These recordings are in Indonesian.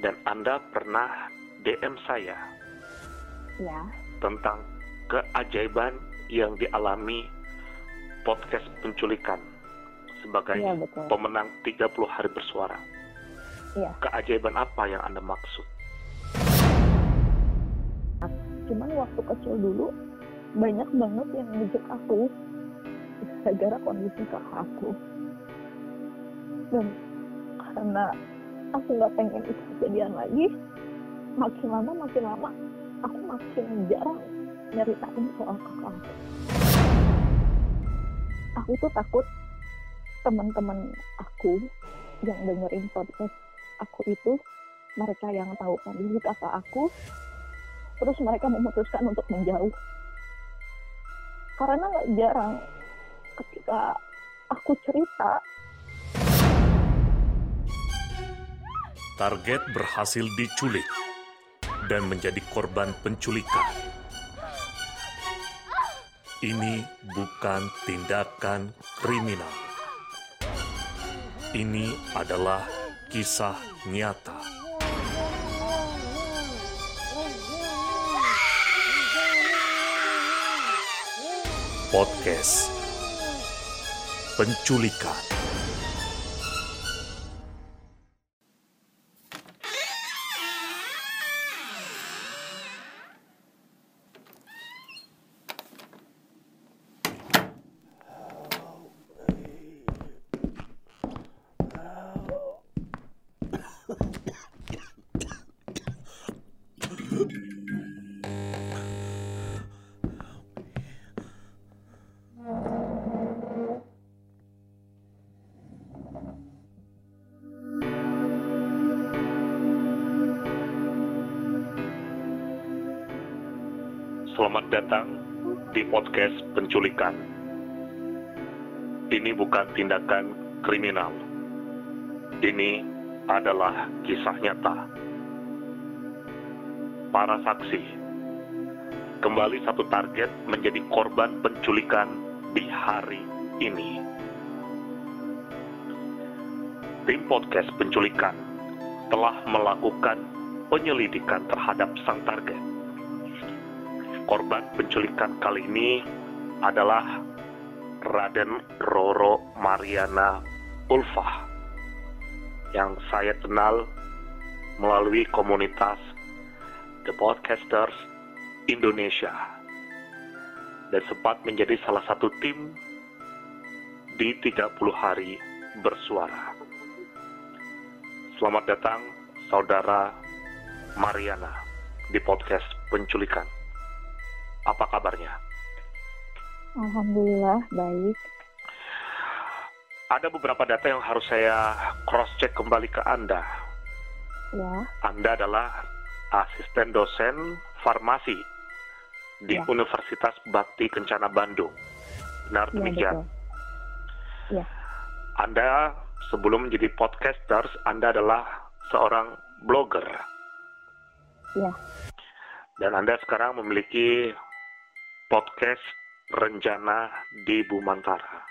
dan Anda pernah DM saya Ya, tentang keajaiban yang dialami podcast penculikan sebagai iya betul. pemenang 30 hari bersuara. Iya. Keajaiban apa yang Anda maksud? Cuman waktu kecil dulu banyak banget yang ngejek aku gara-gara kondisi kakak aku. Dan karena aku nggak pengen itu kejadian lagi, makin lama makin lama aku makin jarang nyeritain soal kakak aku. Aku tuh takut teman-teman aku yang dengerin podcast aku itu mereka yang tahu kondisi kakak aku terus mereka memutuskan untuk menjauh karena nggak jarang ketika aku cerita Target berhasil diculik dan menjadi korban penculikan. Ini bukan tindakan kriminal. Ini adalah kisah nyata. Podcast Penculikan Selamat datang di podcast penculikan. Ini bukan tindakan kriminal. Ini adalah kisah nyata. Para saksi kembali satu target menjadi korban penculikan di hari ini. Tim podcast penculikan telah melakukan penyelidikan terhadap sang target korban penculikan kali ini adalah Raden Roro Mariana Ulfah yang saya kenal melalui komunitas The Podcasters Indonesia dan sempat menjadi salah satu tim di 30 hari bersuara. Selamat datang saudara Mariana di podcast penculikan. Apa kabarnya? alhamdulillah baik Ada beberapa data yang harus saya cross-check kembali ke Anda. ya Anda adalah asisten dosen farmasi di Ya. Universitas Bakti Kencana Bandung. Benar ya demikian. betul Anda sebelum menjadi podcasters, Anda adalah seorang blogger. Ya. Dan Anda sekarang memiliki podcast Rencana di Bumantara.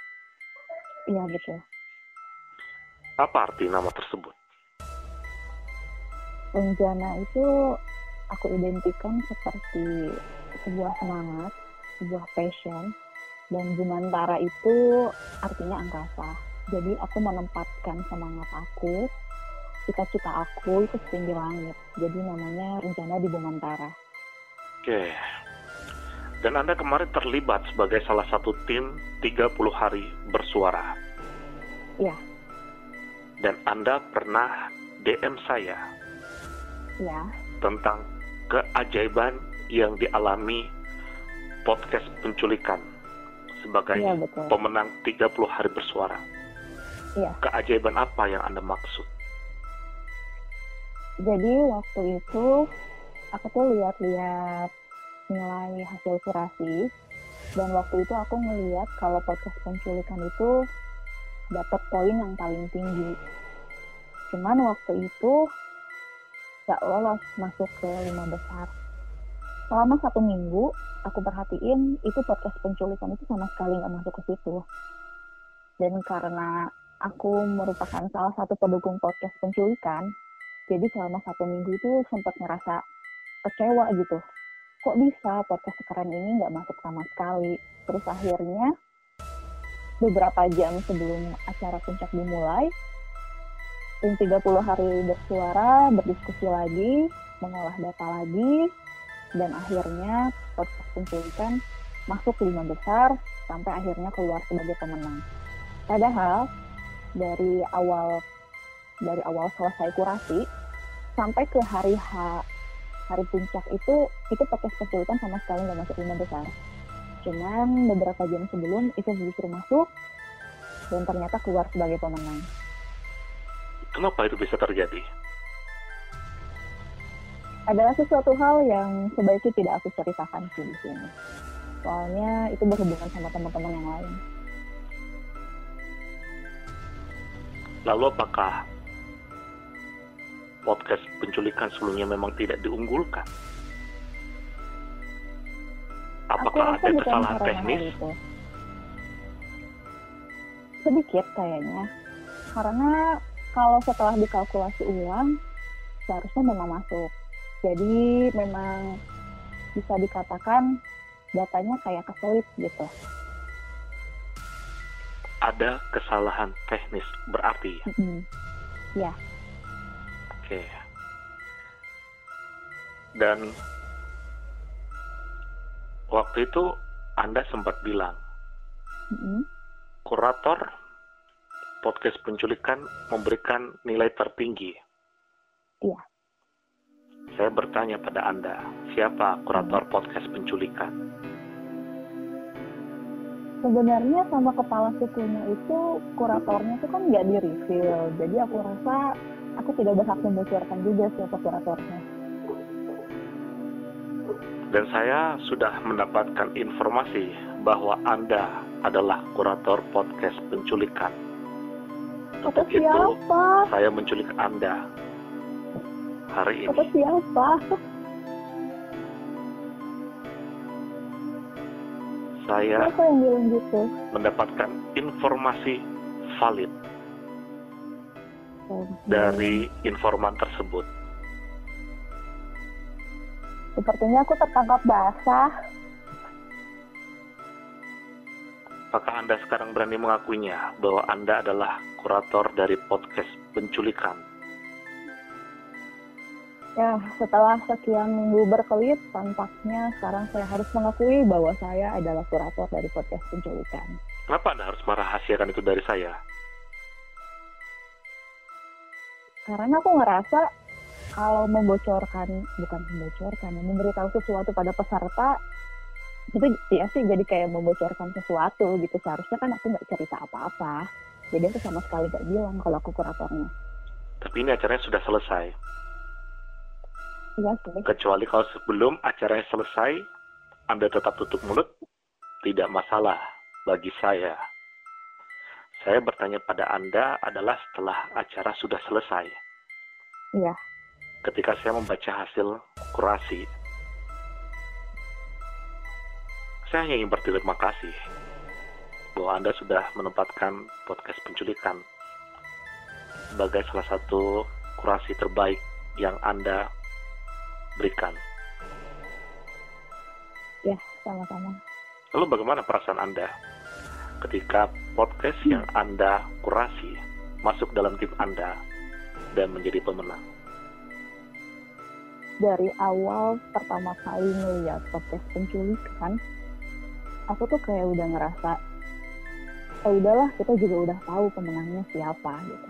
iya betul Apa arti nama tersebut? rencana itu aku identikan seperti sebuah semangat, sebuah passion, dan Bumantara itu artinya angkasa. Jadi aku menempatkan semangat aku, cita-cita aku itu setinggi langit. Jadi namanya rencana di Bumantara. Oke. Dan Anda kemarin terlibat sebagai salah satu tim 30 hari bersuara. Iya. Dan Anda pernah DM saya Ya, tentang keajaiban yang dialami podcast penculikan sebagai iya betul. pemenang 30 hari bersuara. Iya. Keajaiban apa yang Anda maksud? Jadi waktu itu aku tuh lihat-lihat nilai hasil kurasi dan waktu itu aku ngeliat kalau podcast penculikan itu dapat poin yang paling tinggi. Cuman waktu itu gak lolos masuk ke lima besar. Selama satu minggu aku perhatiin itu podcast penculikan itu sama sekali nggak masuk ke situ. Dan karena aku merupakan salah satu pendukung podcast penculikan, Jadi selama satu minggu itu sempat ngerasa kecewa gitu. Kok bisa podcast sekeren ini nggak masuk sama sekali. Terus akhirnya beberapa jam sebelum acara puncak dimulai, tim 30 hari bersuara, berdiskusi lagi, mengolah data lagi, dan akhirnya podcast penculikan masuk lima besar sampai akhirnya keluar sebagai pemenang. Padahal dari awal dari awal selesai kurasi sampai ke hari H hari puncak itu itu podcast penculikan sama sekali nggak masuk lima besar. Cuman beberapa jam sebelum itu justru masuk dan ternyata keluar sebagai pemenang. Kenapa itu bisa terjadi? Adalah sesuatu hal yang sebaiknya tidak aku ceritakan sih di sini. Soalnya itu berhubungan sama teman-teman yang lain. Lalu apakah podcast penculikan sebelumnya memang tidak diunggulkan? Apakah ada kesalahan teknis? itu. Sedikit kayaknya. Karena kalau setelah dikalkulasi ulang, seharusnya memang masuk. Jadi memang bisa dikatakan datanya kayak keselip gitu. Ada kesalahan teknis berarti. ya? Mm-mm. Oke. Dan waktu itu Anda sempat bilang Mm-mm. kurator podcast penculikan memberikan nilai tertinggi. Iya. Saya bertanya pada Anda, siapa kurator podcast penculikan? Sebenarnya sama kepala sukunya itu kuratornya itu kan nggak di reveal. Jadi aku rasa aku tidak berhak membocorkan juga siapa kuratornya. Dan saya sudah mendapatkan informasi bahwa Anda adalah kurator podcast penculikan. Kata Untuk itu, siapa? saya menculik Anda hari Kata ini. siapa? Saya Siapa yang bilang gitu? mendapatkan informasi valid Dari informan tersebut. Sepertinya aku tertangkap basah. Apakah Anda sekarang berani mengakuinya bahwa Anda adalah kurator dari podcast penculikan? Ya, setelah sekian minggu berkelit, tampaknya sekarang saya harus mengakui bahwa saya adalah kurator dari podcast penculikan. Kenapa Anda harus merahasiakan itu dari saya? Karena aku ngerasa kalau membocorkan, bukan membocorkan, memberitahu sesuatu pada peserta, itu ya sih jadi kayak membocorkan sesuatu gitu. Seharusnya kan aku nggak cerita apa-apa. Jadi aku sama sekali nggak bilang kalau aku kuratornya. Tapi ini acaranya sudah selesai. Iya sih. Kecuali kalau sebelum acaranya selesai, Anda tetap tutup mulut, tidak masalah bagi saya. Saya bertanya pada Anda adalah setelah acara sudah selesai. Iya. Ketika saya membaca hasil kurasi, saya hanya ingin berterima kasih bahwa Anda sudah menempatkan podcast penculikan sebagai salah satu kurasi terbaik yang Anda berikan. Ya, sama-sama. Lalu bagaimana perasaan Anda ketika podcast yang Anda kurasi masuk dalam tim Anda dan menjadi pemenang? dari awal pertama kali ngeliat podcast penculikan, aku tuh kayak udah ngerasa, oh udahlah kita juga udah tahu pemenangnya siapa gitu.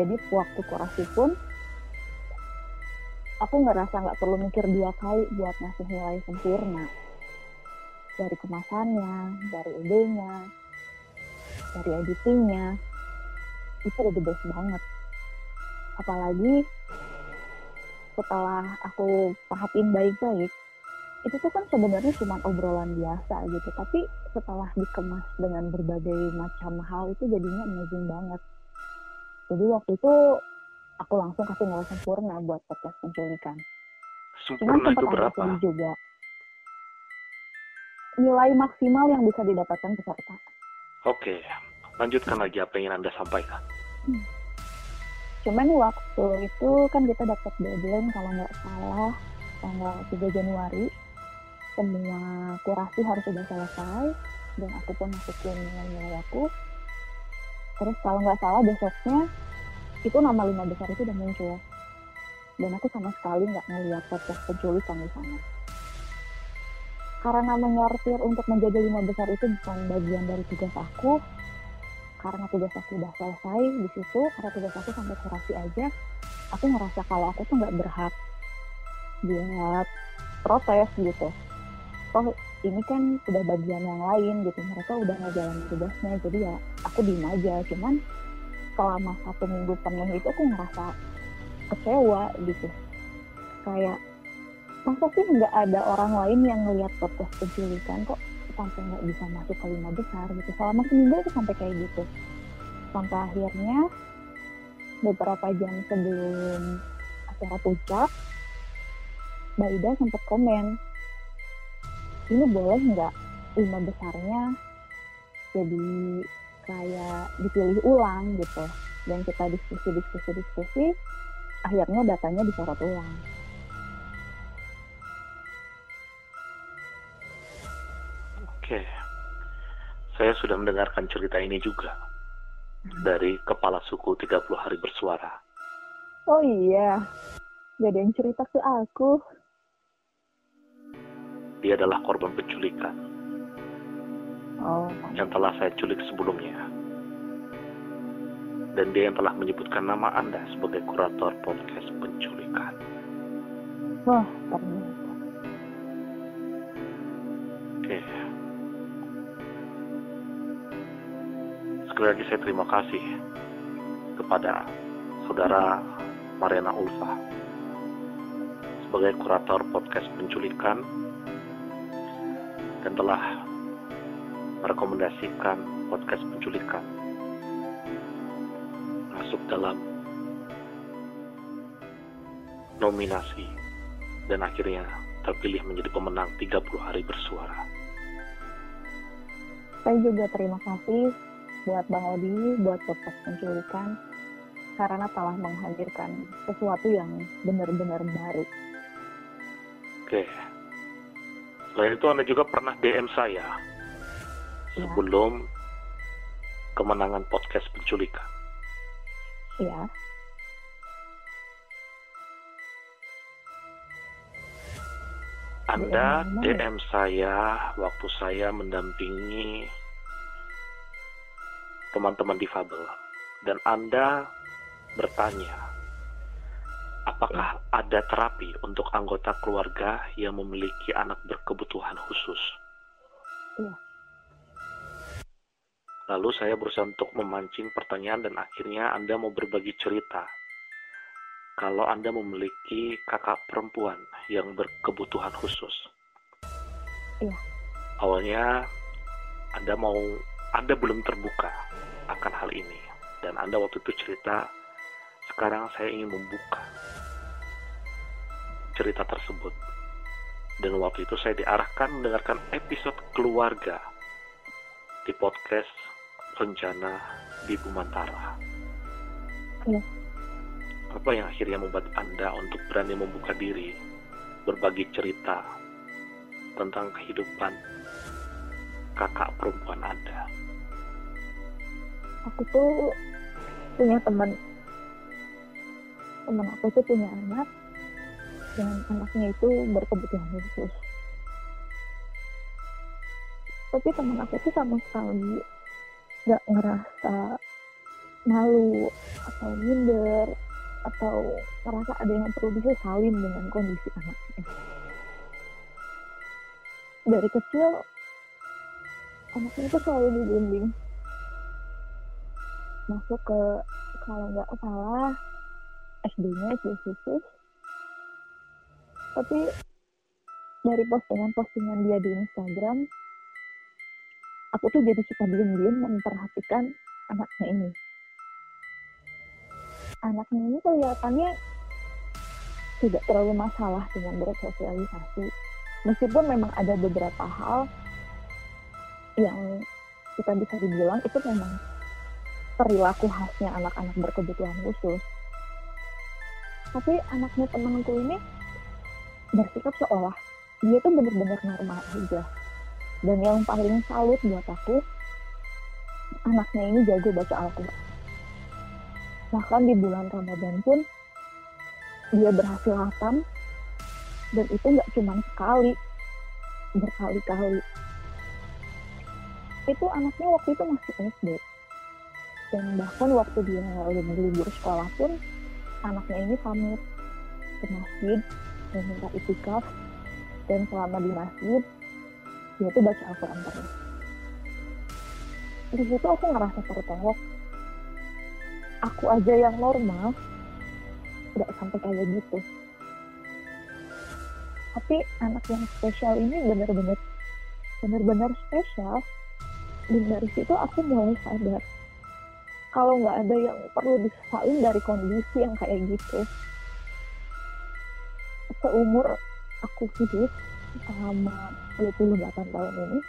Jadi waktu kurasi pun, aku ngerasa nggak perlu mikir dua kali buat ngasih nilai sempurna. Dari kemasannya, dari idenya, dari editingnya, itu udah best banget. Apalagi setelah aku perhatiin baik-baik, itu tuh kan sebenarnya cuma obrolan biasa gitu. Tapi setelah dikemas dengan berbagai macam hal itu jadinya amazing banget. Jadi waktu itu aku langsung kasih nilai sempurna buat podcast penculikan. Cuman Sempurna sempat itu berapa? juga. Nilai maksimal yang bisa didapatkan peserta. Oke, lanjutkan lagi apa yang ingin Anda sampaikan. cuman waktu itu kan kita dapat deadline kalau nggak salah tanggal 3 Januari. Semua kurasi harus sudah selesai dan aku pun masukin nilai-nilai aku. Terus kalau nggak salah besoknya itu nama lima besar itu udah muncul. Dan aku sama sekali nggak ngeliat podcast penculikan di sana karena menyortir untuk menjadi lima besar itu bukan bagian dari tugas aku. Karena tugas aku udah selesai di situ karena tugas aku sampai kurasi aja aku ngerasa kalau aku tuh nggak berhak buat protes gitu. Toh ini kan udah bagian yang lain gitu mereka udah ngejalanin tugasnya jadi ya aku diem aja. Cuman selama satu minggu penuh itu aku ngerasa kecewa gitu. Kayak masa sih nggak ada orang lain yang ngelihat podcast penculikan kok sampai nggak bisa masuk ke lima besar gitu. Selama seminggu itu sampai kayak gitu. Sampai akhirnya beberapa jam sebelum acara puncak Mbak Ida sempat komen ini boleh nggak lima besarnya jadi kayak dipilih ulang gitu? Dan kita diskusi diskusi diskusi akhirnya datanya disorot ulang Oke, saya sudah mendengarkan cerita ini juga dari kepala suku 30 hari bersuara. oh iya gak ada yang cerita ke aku Dia adalah korban penculikan oh yang telah saya culik sebelumnya. Dan dia yang telah menyebutkan nama Anda sebagai kurator podcast penculikan. wah ternyata Oke. Sekali lagi saya terima kasih kepada saudara Mariana Ulfa sebagai kurator podcast penculikan dan telah merekomendasikan podcast penculikan masuk dalam nominasi dan akhirnya terpilih menjadi pemenang 30 hari bersuara. saya juga terima kasih buat Bang Odi, buat podcast penculikan, karena telah menghadirkan sesuatu yang benar-benar baru. Oke. Selain itu Anda juga pernah DM saya Ya, sebelum kemenangan podcast penculikan. ya, Anda? DM saya waktu saya mendampingi teman-teman difabel dan Anda bertanya apakah ada terapi untuk anggota keluarga yang memiliki anak berkebutuhan khusus. Iya. Lalu saya berusaha untuk memancing pertanyaan dan akhirnya Anda mau berbagi cerita. Kalau Anda memiliki kakak perempuan yang berkebutuhan khusus. Iya. Awalnya Anda mau Anda belum terbuka akan hal ini dan Anda waktu itu cerita sekarang saya ingin membuka cerita tersebut. Dan waktu itu saya diarahkan mendengarkan episode keluarga di podcast Rencana di Bumantara. Iya. Apa yang akhirnya membuat Anda untuk berani membuka diri, berbagi cerita tentang kehidupan kakak perempuan Anda? Aku tuh punya teman. Teman aku tuh punya anak dan anaknya itu berkebutuhan khusus. Tapi teman aku tuh sama sekali nggak ngerasa malu atau minder atau merasa ada yang perlu disesalin dengan kondisi anaknya. Dari kecil anaknya itu selalu dibimbing masuk ke kalau nggak salah SD-nya SD khusus tapi dari postingan-postingan dia di Instagram aku tuh jadi suka diem-diem memperhatikan anaknya ini. Anaknya ini kelihatannya tidak terlalu masalah dengan bersosialisasi. Meskipun memang ada beberapa hal yang kita bisa dibilang itu memang perilaku khasnya anak-anak berkebutuhan khusus. Tapi anaknya temanku ini bersikap seolah dia tuh bener-bener normal aja. Dan yang paling salut buat aku anaknya ini jago baca Al-Quran. Bahkan di bulan Ramadan pun dia berhasil hatam dan itu nggak cuma sekali berkali-kali. Itu anaknya waktu itu masih SD dan bahkan waktu dia libur sekolah pun anaknya ini pamit ke masjid dan minta itikaf. Dan selama di masjid dia tuh baca Al-Quran terus. Di situ aku ngerasa tertolong. Aku aja yang normal nggak sampai kayak gitu. Tapi anak yang spesial ini benar-benar benar-benar spesial. Dan dari situ aku mulai sadar kalau nggak ada yang perlu disesalin dari kondisi yang kayak gitu. Seumur aku hidup selama 28 tahun ini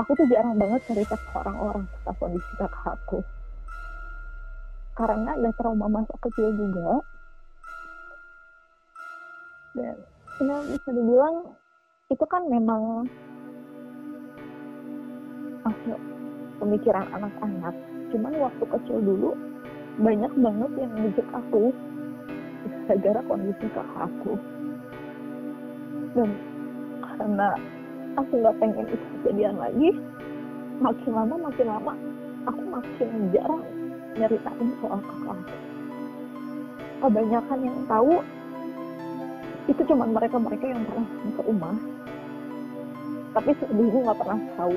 aku tuh jarang banget cerita ke orang-orang tentang kondisi kakak aku. Karena ada trauma masa kecil juga. Dan ya bisa dibilang itu kan memang hasil pemikiran anak-anak cuman waktu kecil dulu banyak banget yang ngejek aku. Gara-gara kondisi kakak aku. Dan karena aku nggak pengen itu kejadian lagi makin lama makin lama aku makin jarang nyeritain soal kakak aku. Kebanyakan yang tahu itu cuma mereka-mereka yang pernah ke rumah. Tapi sebelumnya nggak pernah tahu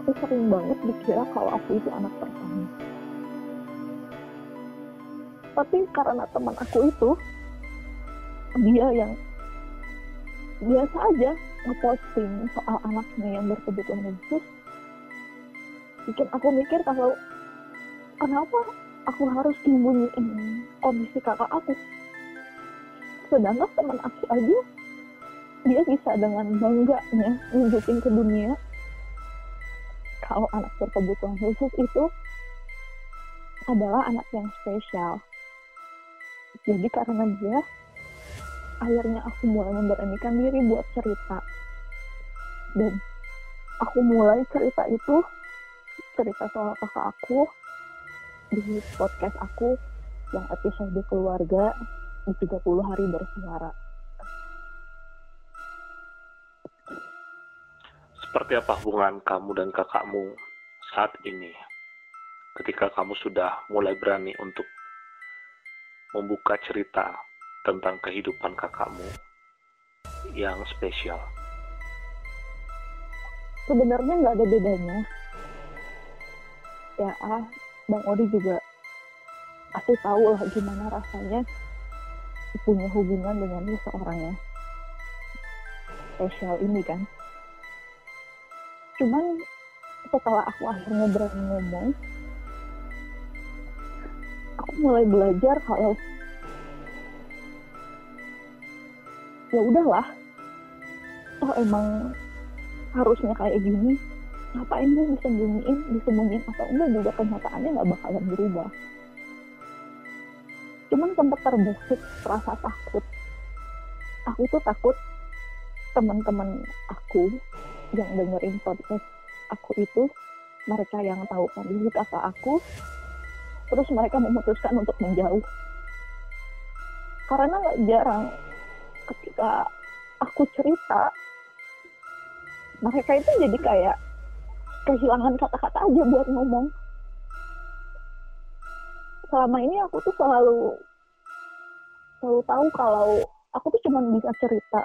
aku sering banget dikira kalau aku itu anak pertama. Tapi karena teman aku itu dia yang biasa aja ngeposting soal anaknya yang berkebutuhan khusus bikin aku mikir kalau kenapa aku harus sembunyiin kondisi kakak aku? Sedangkan teman aku aja dia bisa dengan bangganya nunjukin ke dunia kalau anak berkebutuhan khusus itu adalah anak yang spesial. Jadi karena dia, akhirnya aku mulai memberanikan diri buat cerita. Dan aku mulai cerita itu, cerita soal kakak aku, di podcast aku yang episode keluarga di 30 hari bersuara. Seperti apa hubungan kamu dan kakakmu saat ini? Ketika kamu sudah mulai berani untuk membuka cerita tentang kehidupan kakakmu yang spesial. Sebenarnya nggak ada bedanya. Ya, ah, Bang Odi juga pasti tahu lah gimana rasanya punya hubungan dengan seseorang yang spesial ini kan cuman setelah aku akhirnya berani ngomong aku mulai belajar kalau ya udahlah. Oh emang harusnya kayak gini. Ngapain gue disembunyiin? Disembunyiin atau enggak juga? Kenyataannya nggak bakalan berubah. Cuman sempat terbesit rasa takut. Aku tuh takut teman-teman aku yang dengerin podcast aku itu mereka yang tahu kondisi kakak aku terus mereka memutuskan untuk menjauh. Karena nggak jarang ketika aku cerita mereka itu jadi kayak kehilangan kata-kata aja buat ngomong. Selama ini aku tuh selalu selalu tahu kalau aku tuh cuma bisa cerita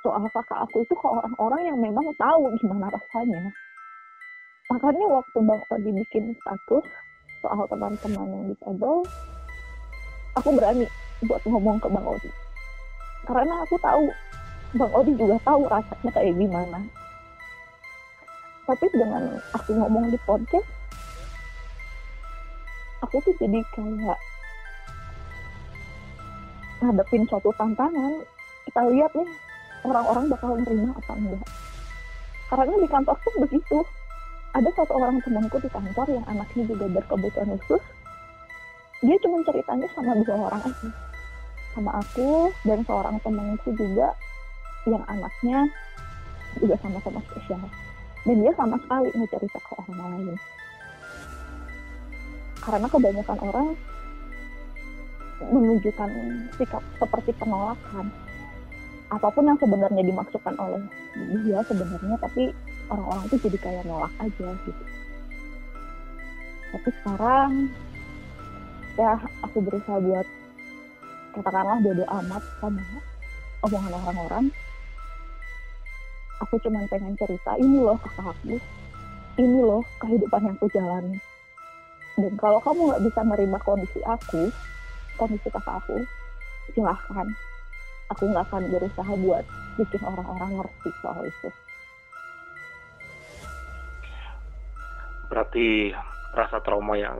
soal kakak aku itu ke orang-orang yang memang tahu gimana rasanya. Makanya waktu Bang Odi bikin status soal teman-teman yang disable, aku berani buat ngomong ke Bang Odi. Karena aku tahu, Bang Odi juga tahu rasanya kayak gimana. Tapi dengan aku ngomong di podcast, aku tuh jadi kayak ngadepin suatu tantangan. Kita lihat nih, orang-orang bakal nerima apa enggak. Karena di kantor pun begitu. Ada satu orang temanku di kantor yang anaknya juga berkebutuhan khusus. Dia cuma ceritanya sama dua orang aja. Sama aku dan seorang temanku juga yang anaknya juga sama-sama spesial. Dan dia sama sekali nggak cerita ke orang lain. Karena kebanyakan orang menunjukkan sikap seperti penolakan apa pun yang sebenarnya dimaksudkan oleh dia sebenarnya tapi orang-orang itu jadi kayak nolak aja gitu. Tapi sekarang ya aku berusaha buat katakanlah bodo amat sama omongan orang-orang. Aku cuma pengen cerita ini loh kakak aku ini loh kehidupan yang aku jalani. Dan kalau kamu nggak bisa menerima kondisi aku kondisi kakak aku silahkan aku nggak akan berusaha buat bikin orang-orang ngerti soal itu berarti rasa trauma yang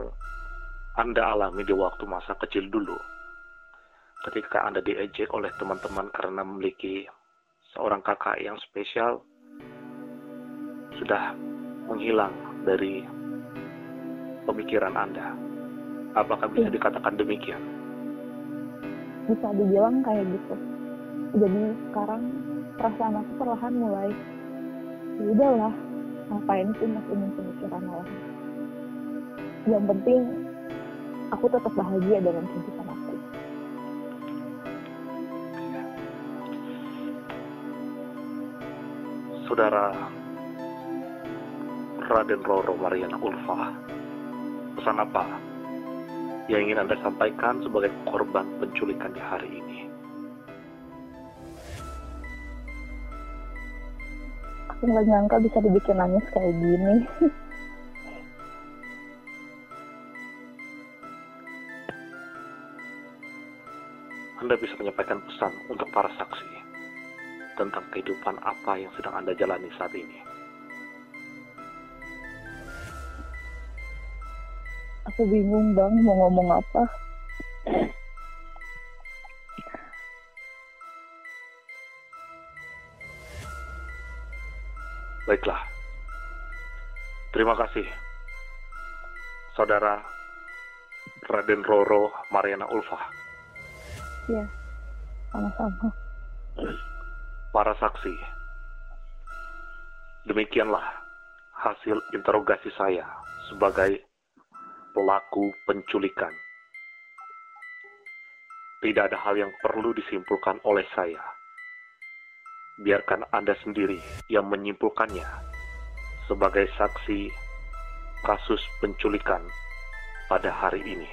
anda alami di waktu masa kecil dulu ketika Anda diejek oleh teman-teman karena memiliki seorang kakak yang spesial sudah menghilang dari pemikiran Anda. Apakah bisa ya. dikatakan demikian? Bisa dibilang kayak gitu. Jadi sekarang perasaan aku perlahan mulai ya udahlah ngapain sih masih pemikiran orang yang penting aku tetap bahagia dengan kehidupan aku saudara Raden Roro Mariana Ulfa pesan apa yang ingin Anda sampaikan sebagai korban penculikan di hari ini? Aku nggak nyangka bisa dibikin nangis kayak gini. Anda bisa menyampaikan pesan untuk para saksi tentang kehidupan apa yang sedang Anda jalani saat ini. Aku bingung bang mau ngomong apa. Terima kasih. Saudara Raden Roro Mariana Ulfa. Iya, sama-sama. Para saksi, demikianlah hasil interogasi saya sebagai pelaku penculikan. Tidak ada hal yang perlu disimpulkan oleh saya. Biarkan Anda sendiri yang menyimpulkannya sebagai saksi kasus penculikan pada hari ini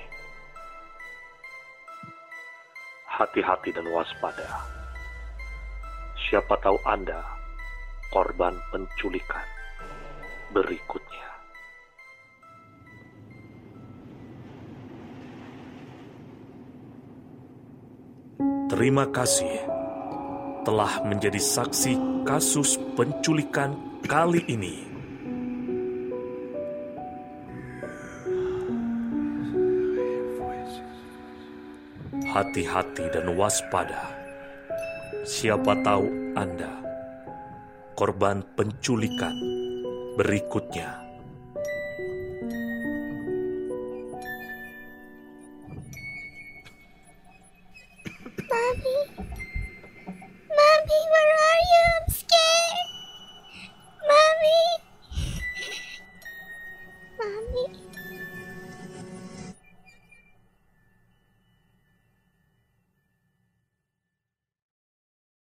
hati-hati dan waspada. Siapa tahu Anda korban penculikan berikutnya. Terima kasih telah menjadi saksi kasus penculikan kali ini. Hati-hati dan waspada. Siapa tahu Anda korban penculikan berikutnya.